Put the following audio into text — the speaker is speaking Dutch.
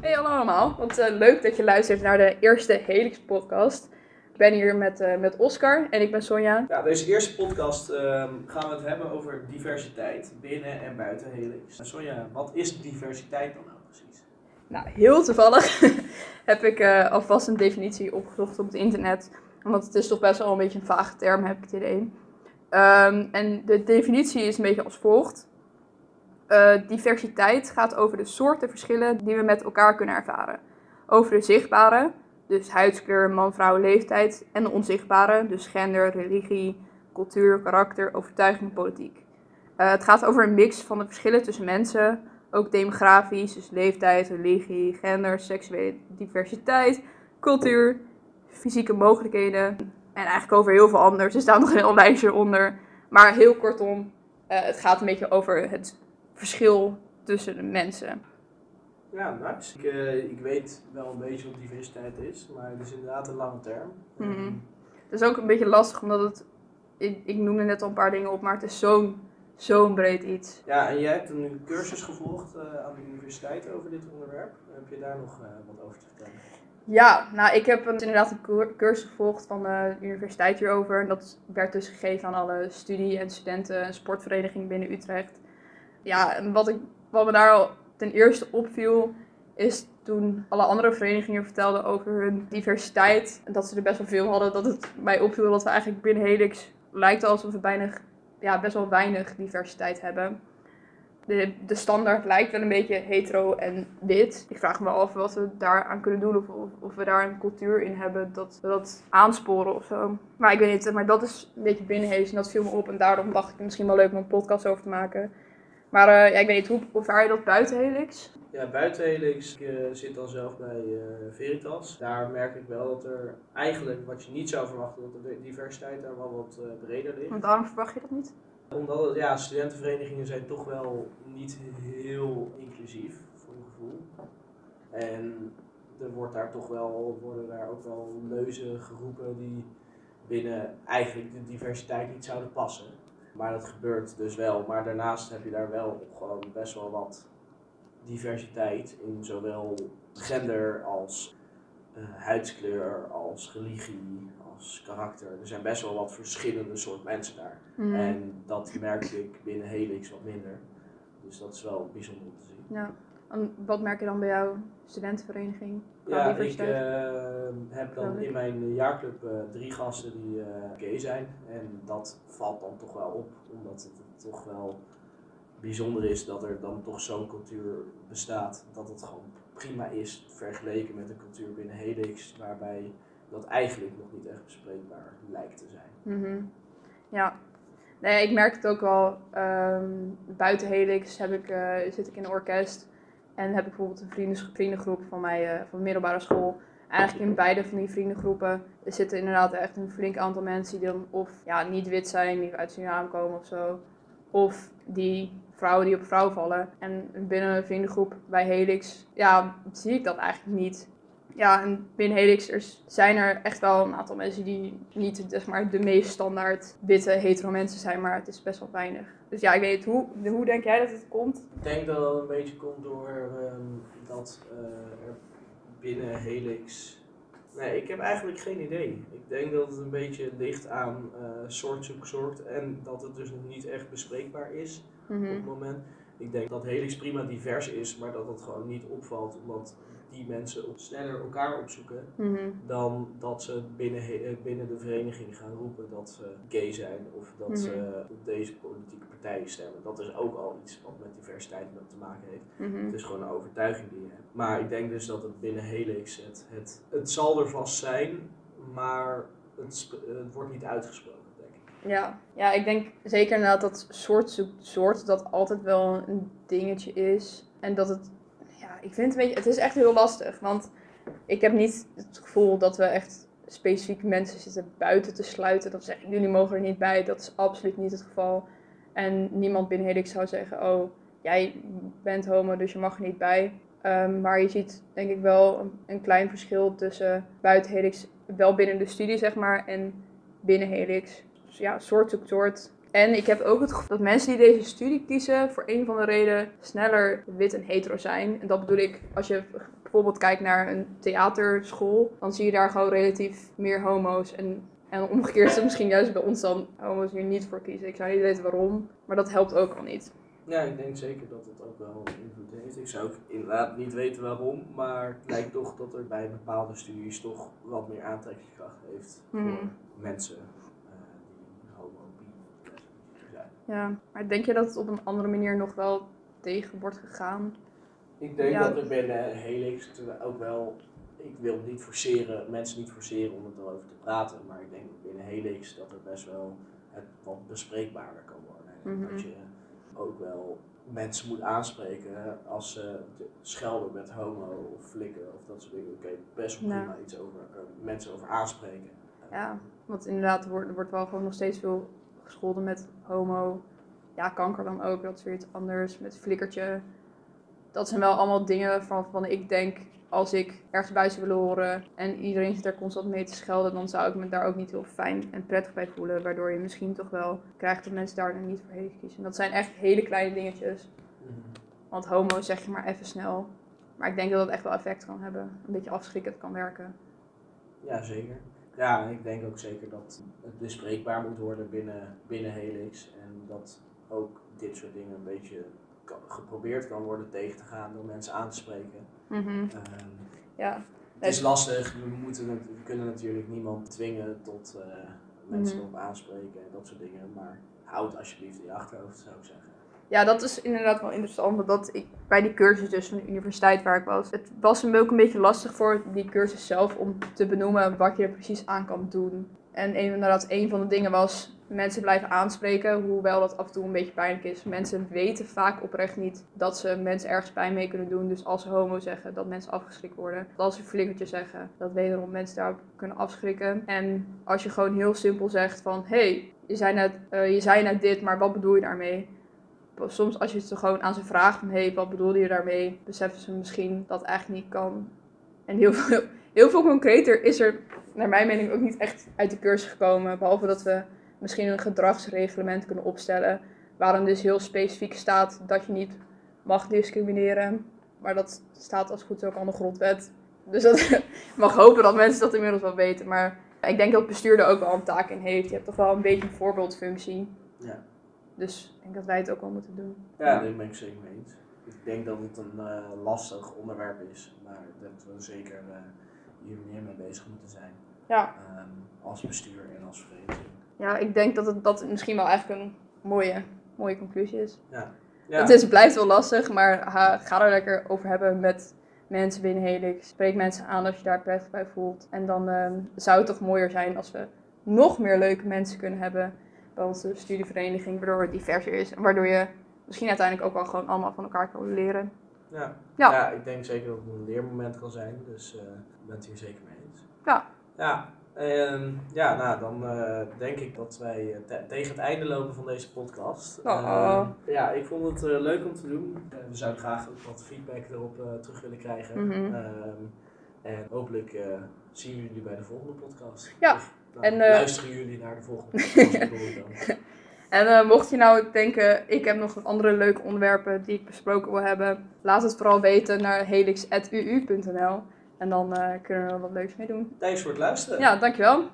Hey hallo allemaal, wat eh, leuk dat je luistert naar de eerste Helix podcast. Ik ben hier met, eh, met Oscar en ik ben Sonja. Ja, deze eerste podcast ehm, gaan we het hebben over diversiteit binnen en buiten Helix. Sonja, wat is diversiteit dan nou precies? Nou, heel toevallig heb ik eh, alvast een definitie opgezocht op het internet. Want het is toch best wel een beetje een vage term, heb ik het idee. Ehm, en de definitie is een beetje als volgt. Eh, diversiteit gaat over de soorten verschillen die we met elkaar kunnen ervaren. Over de zichtbare, dus huidskleur, man, vrouw, leeftijd. En de onzichtbare, dus gender, religie, cultuur, karakter, overtuiging, politiek. Eh, het gaat over een mix van de verschillen tussen mensen, ook demografisch, dus leeftijd, religie, gender, seksuele diversiteit, cultuur, fysieke mogelijkheden. En eigenlijk over heel veel anders. Er staat nog een heel lijstje onder. Maar heel kortom, eh, het gaat een beetje over het verschil tussen de mensen. Ja, nice. Ik, eh, ik weet wel een beetje wat diversiteit is, maar het is inderdaad een lange term. Ehm, Het is ook een beetje lastig, omdat het... Ik, ik noemde net al een paar dingen op, maar het is zo'n zo'n breed iets. ja, en jij hebt een cursus gevolgd eh, aan de universiteit over dit onderwerp. Heb je daar nog wat over te vertellen? Ja, nou, ik heb een, inderdaad een cur- cursus gevolgd van de universiteit hierover. En dat werd dus gegeven aan alle studie- en studenten- en sportverenigingen binnen Utrecht. Ja, en wat, ik, wat me daar al ten eerste opviel, is toen alle andere verenigingen vertelden over hun diversiteit. En dat ze er best wel veel hadden, dat het mij opviel dat we eigenlijk binnen Helix lijkt alsof we bijna, ja, best wel weinig diversiteit hebben. De, de standaard lijkt wel een beetje hetero en wit. Ik vraag me af wat we daaraan kunnen doen. Of, of, of we daar een cultuur in hebben dat we dat aansporen of zo. Maar ik weet niet, maar dat is een beetje binnenhees en dat viel me op. En daarom dacht ik misschien wel leuk om een podcast over te maken. Maar eh, ja, ik weet niet, hoe, hoe vaar je dat buiten Helix? Ja, buiten Helix, ik eh, zit dan zelf bij eh, Veritas. Daar merk ik wel dat er eigenlijk, wat je niet zou verwachten, dat de diversiteit daar wel wat breder ligt. Want waarom verwacht je dat niet? Omdat ja, studentenverenigingen zijn toch wel niet heel inclusief, voor mijn gevoel. En er wordt daar toch wel, worden daar ook wel leuzen geroepen die binnen eigenlijk de diversiteit niet zouden passen. Maar dat gebeurt dus wel. Maar daarnaast heb je daar wel gewoon best wel wat diversiteit in zowel gender als eh, huidskleur, als religie, als karakter. Er zijn best wel wat verschillende soort mensen daar. Mhm. En dat merkte ik binnen Helix wat minder. Dus dat is wel bijzonder om te zien. Ja. En wat merk je dan bij jouw studentenvereniging? Ja, ik eh, heb dan in mijn jaarclub eh, drie gasten die eh, gay zijn. En dat valt dan toch wel op, omdat het toch wel bijzonder is dat er dan toch zo'n cultuur bestaat. Dat het gewoon prima is vergeleken met de cultuur binnen Helix, waarbij dat eigenlijk nog niet echt bespreekbaar lijkt te zijn. Mhm. Ja. Nee, ik merk het ook wel. ehm, buiten Helix heb ik, eh, zit ik in een orkest. En heb ik bijvoorbeeld een vrienden, vriendengroep van mij eh, van de middelbare school. Eigenlijk in beide van die vriendengroepen zitten inderdaad echt een flink aantal mensen die dan of ja, niet wit zijn, die uit Suriname komen of zo. Of die vrouwen die op vrouw vallen. En binnen een vriendengroep bij Helix, ja, zie ik dat eigenlijk niet. Ja, en binnen Helix er zijn er echt wel een aantal mensen die niet zeg maar, de meest standaard witte hetero mensen zijn, maar het is best wel weinig. Dus ja, ik weet hoe, hoe denk jij dat het komt? Ik denk dat het een beetje komt door ehm, dat eh, er binnen Helix. Nee, ik heb eigenlijk geen idee. Ik denk dat het een beetje ligt aan eh, soort soort en dat het dus nog niet echt bespreekbaar is Mhm. op het moment. Ik denk dat Helix prima divers is, maar dat het gewoon niet opvalt omdat die mensen sneller elkaar opzoeken Mhm. dan dat ze binnen, eh, binnen de vereniging gaan roepen dat ze gay zijn of dat Mhm. ze op deze politieke partijen stemmen. Dat is ook al iets wat met diversiteit te maken heeft. Mhm. Het is gewoon een overtuiging die je hebt. Maar ik denk dus dat het binnen Helix, het, het, het zal er vast zijn, maar het, wordt niet uitgesproken, denk ik. Ja. ja, ik denk zeker inderdaad dat soort zoekt soort dat altijd wel een dingetje is. En dat het, ik vind het een beetje, het is echt heel lastig. Want ik heb niet het gevoel dat we echt specifiek mensen zitten buiten te sluiten. Dat zeggen, jullie mogen er niet bij. Dat is absoluut niet het geval. En niemand binnen Helix zou zeggen, oh, jij bent homo, dus je mag er niet bij. Ehm, maar je ziet denk ik wel een, een klein verschil tussen buiten Helix, wel binnen de studie zeg maar, en binnen Helix. Dus ja, soort zoekt soort. En ik heb ook het gevoel dat mensen die deze studie kiezen, voor een van de reden sneller wit en hetero zijn. En dat bedoel ik, als je bijvoorbeeld kijkt naar een theaterschool, dan zie je daar gewoon relatief meer homo's. En, en omgekeerd is het misschien juist bij ons dan homo's hier niet voor kiezen. Ik zou niet weten waarom, maar dat helpt ook al niet. Ja, ik denk zeker dat het ook wel invloed heeft. Ik zou ook inderdaad niet weten waarom, maar het lijkt toch dat er bij bepaalde studies toch wat meer aantrekkingskracht heeft Mhm. voor mensen eh, die homo, bi, lesbisch zijn. Ja, maar denk je dat het op een andere manier nog wel tegen wordt gegaan? Ik denk Ja. dat er binnen Helix ook wel, ik wil niet forceren, mensen niet forceren om het erover te praten, maar ik denk dat binnen Helix dat er best wel het wat bespreekbaarder kan worden. En Mhm. Dat je ook wel mensen moet aanspreken als ze de- schelden met homo of flikken of dat soort dingen. Oké, best wel Ja. prima iets over eh, mensen over aanspreken. Ja, want inderdaad, er wordt, er wordt wel gewoon nog steeds veel gescholden met homo. Ja, kanker dan ook, dat is weer iets anders. Met flikkertje. Dat zijn wel allemaal dingen waarvan waarvan ik denk, als ik ergens bij zou willen horen en iedereen zit daar constant mee te schelden, dan zou ik me daar ook niet heel fijn en prettig bij voelen. Waardoor je misschien toch wel krijgt dat mensen daar dan niet voor heen kiezen. Dat zijn echt hele kleine dingetjes. Mhm. Want homo zeg je maar even snel. Maar ik denk dat het echt wel effect kan hebben. Een beetje afschrikkend kan werken. Ja, zeker. Ja, ik denk ook zeker dat het bespreekbaar moet worden binnen, binnen Helix. En dat ook dit soort dingen een beetje geprobeerd kan worden tegen te gaan door mensen aan te spreken. Mhm. Ehm, Ja, het is lastig, we, moeten, we kunnen natuurlijk niemand dwingen tot eh, mensen Mhm. op aanspreken en dat soort dingen. Maar houd alsjeblieft in je achterhoofd, zou ik zeggen. Ja, dat is inderdaad wel interessant. Want dat ik bij die cursus dus van de universiteit waar ik was. Het was me ook een beetje lastig voor die cursus zelf om te benoemen wat je er precies aan kan doen. En inderdaad, een van de dingen was mensen blijven aanspreken. Hoewel dat af en toe een beetje pijnlijk is. Mensen weten vaak oprecht niet dat ze mensen ergens pijn mee kunnen doen. Dus als ze homo zeggen, dat mensen afgeschrikt worden. Als ze flikkertje zeggen, dat wederom mensen daarop kunnen afschrikken. En als je gewoon heel simpel zegt van... Hé, hey, je, eh, je zei net dit, maar wat bedoel je daarmee? Soms als je het gewoon aan ze vraagt van hé, hey, wat bedoelde je daarmee, beseffen ze misschien dat het eigenlijk niet kan. En heel veel, heel veel concreter is er, naar mijn mening, ook niet echt uit de cursus gekomen. Behalve dat we misschien een gedragsreglement kunnen opstellen. Waarin dus heel specifiek staat dat je niet mag discrimineren. Maar dat staat als goed ook aan de grondwet. Dus dat, mag hopen dat mensen dat inmiddels wel weten. Maar ik denk dat het bestuur er ook wel een taak in heeft. Je hebt toch wel een beetje een voorbeeldfunctie. Ja. Dus ik denk dat wij het ook wel moeten doen. Ja, daar ben ik zeker mee eens. Ik denk dat het een eh, lastig onderwerp is, maar dat we zeker eh, hier meer mee bezig moeten zijn. Ja. Ehm, als bestuur en als vereniging. Ja, ik denk dat het dat misschien wel eigenlijk een mooie, mooie conclusie is. Ja. Het is, blijft wel lastig, maar ha- ga er lekker over hebben met mensen binnen Helix. Spreek mensen aan als je daar prettig bij voelt. En dan ehm, zou het toch mooier zijn als we nog meer leuke mensen kunnen hebben bij onze studievereniging, waardoor het diverser is. En waardoor je misschien uiteindelijk ook wel gewoon allemaal van elkaar kan leren. Ja. Ja. Ja. ik denk zeker dat het een leermoment kan zijn, dus eh ik ben het hier zeker mee eens. Ja. Ja, ehm, ja nou dan eh, denk ik dat wij eh, te- tegen het einde lopen van deze podcast. Oh. Ehm, ja, ik vond het leuk om te doen. We zouden graag ook wat feedback erop terug willen krijgen. Mhm. Ehm, en hopelijk eh, zien jullie bij de volgende podcast. Ja, Of, nou, en, eh, luisteren jullie naar de volgende podcast, dan. En eh, mocht je nou denken, ik heb nog andere leuke onderwerpen die ik besproken wil hebben, laat het vooral weten naar helix.uu.nl. En dan kunnen we er wat leuks mee doen. Thanks voor het luisteren. Ja, dankjewel.